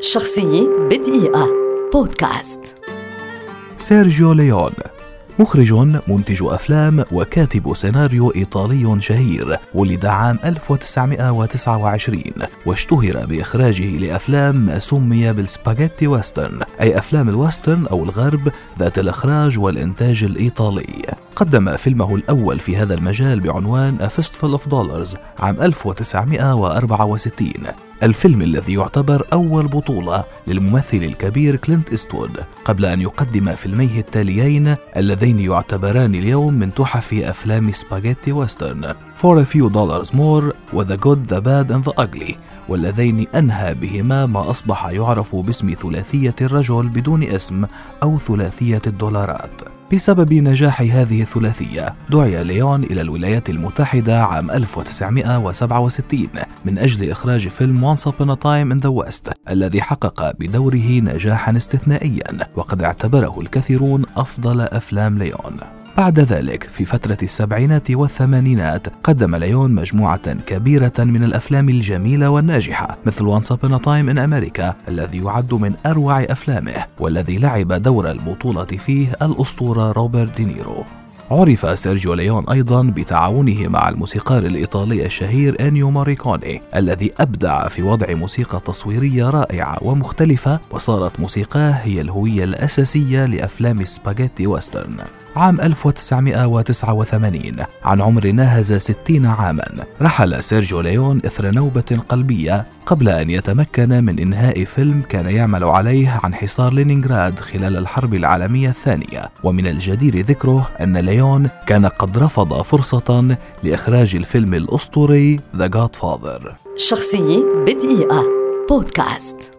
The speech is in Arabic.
شخصية بدقيقة. بودكاست. سيرجيو ليون مخرج منتج أفلام وكاتب سيناريو إيطالي شهير ولد عام 1929 واشتهر بإخراجه لأفلام ما سمي بال spaghetti western أي أفلام ال western أو الغرب ذات الإخراج والإنتاج الإيطالي. قدم فيلمه الأول في هذا المجال بعنوان A Fistful of Dollars عام 1964 الفيلم الذي يعتبر أول بطولة للممثل الكبير كلينت إستوود قبل أن يقدم فيلميه التاليين اللذين يعتبران اليوم من تحف أفلام spaghetti western. For a Few Dollars More و The Good, The Bad and The Ugly واللذين أنهى بهما ما أصبح يعرف باسم ثلاثية الرجل بدون اسم أو ثلاثية الدولارات. بسبب نجاح هذه الثلاثية. دعي ليون إلى الولايات المتحدة عام 1967 من أجل إخراج فيلم Once Upon a Time in the West الذي حقق بدوره نجاحا استثنائيا وقد اعتبره الكثيرون أفضل أفلام ليون. بعد ذلك في فترة السبعينات والثمانينات قدم ليون مجموعة كبيرة من الأفلام الجميلة والناجحة مثل Once Upon a Time in America الذي يعد من أروع أفلامه والذي لعب دور البطولة فيه الأسطورة روبرت دينيرو. عرف سيرجيو ليون أيضا بتعاونه مع الموسيقار الإيطالي الشهير إنيو موريكوني الذي أبدع في وضع موسيقى تصويرية رائعة ومختلفة وصارت موسيقاه هي الهوية الأساسية لأفلام spaghetti western عام 1989 عن عمر ناهز 60 عاما رحل سيرجيو ليون إثر نوبة قلبية قبل أن يتمكن من إنهاء فيلم كان يعمل عليه عن حصار لينينغراد خلال الحرب العالمية الثانية. ومن الجدير ذكره أن ليون كان قد رفض فرصة لإخراج الفيلم الأسطوري The Godfather. شخصية بدقيقة. بودكاست.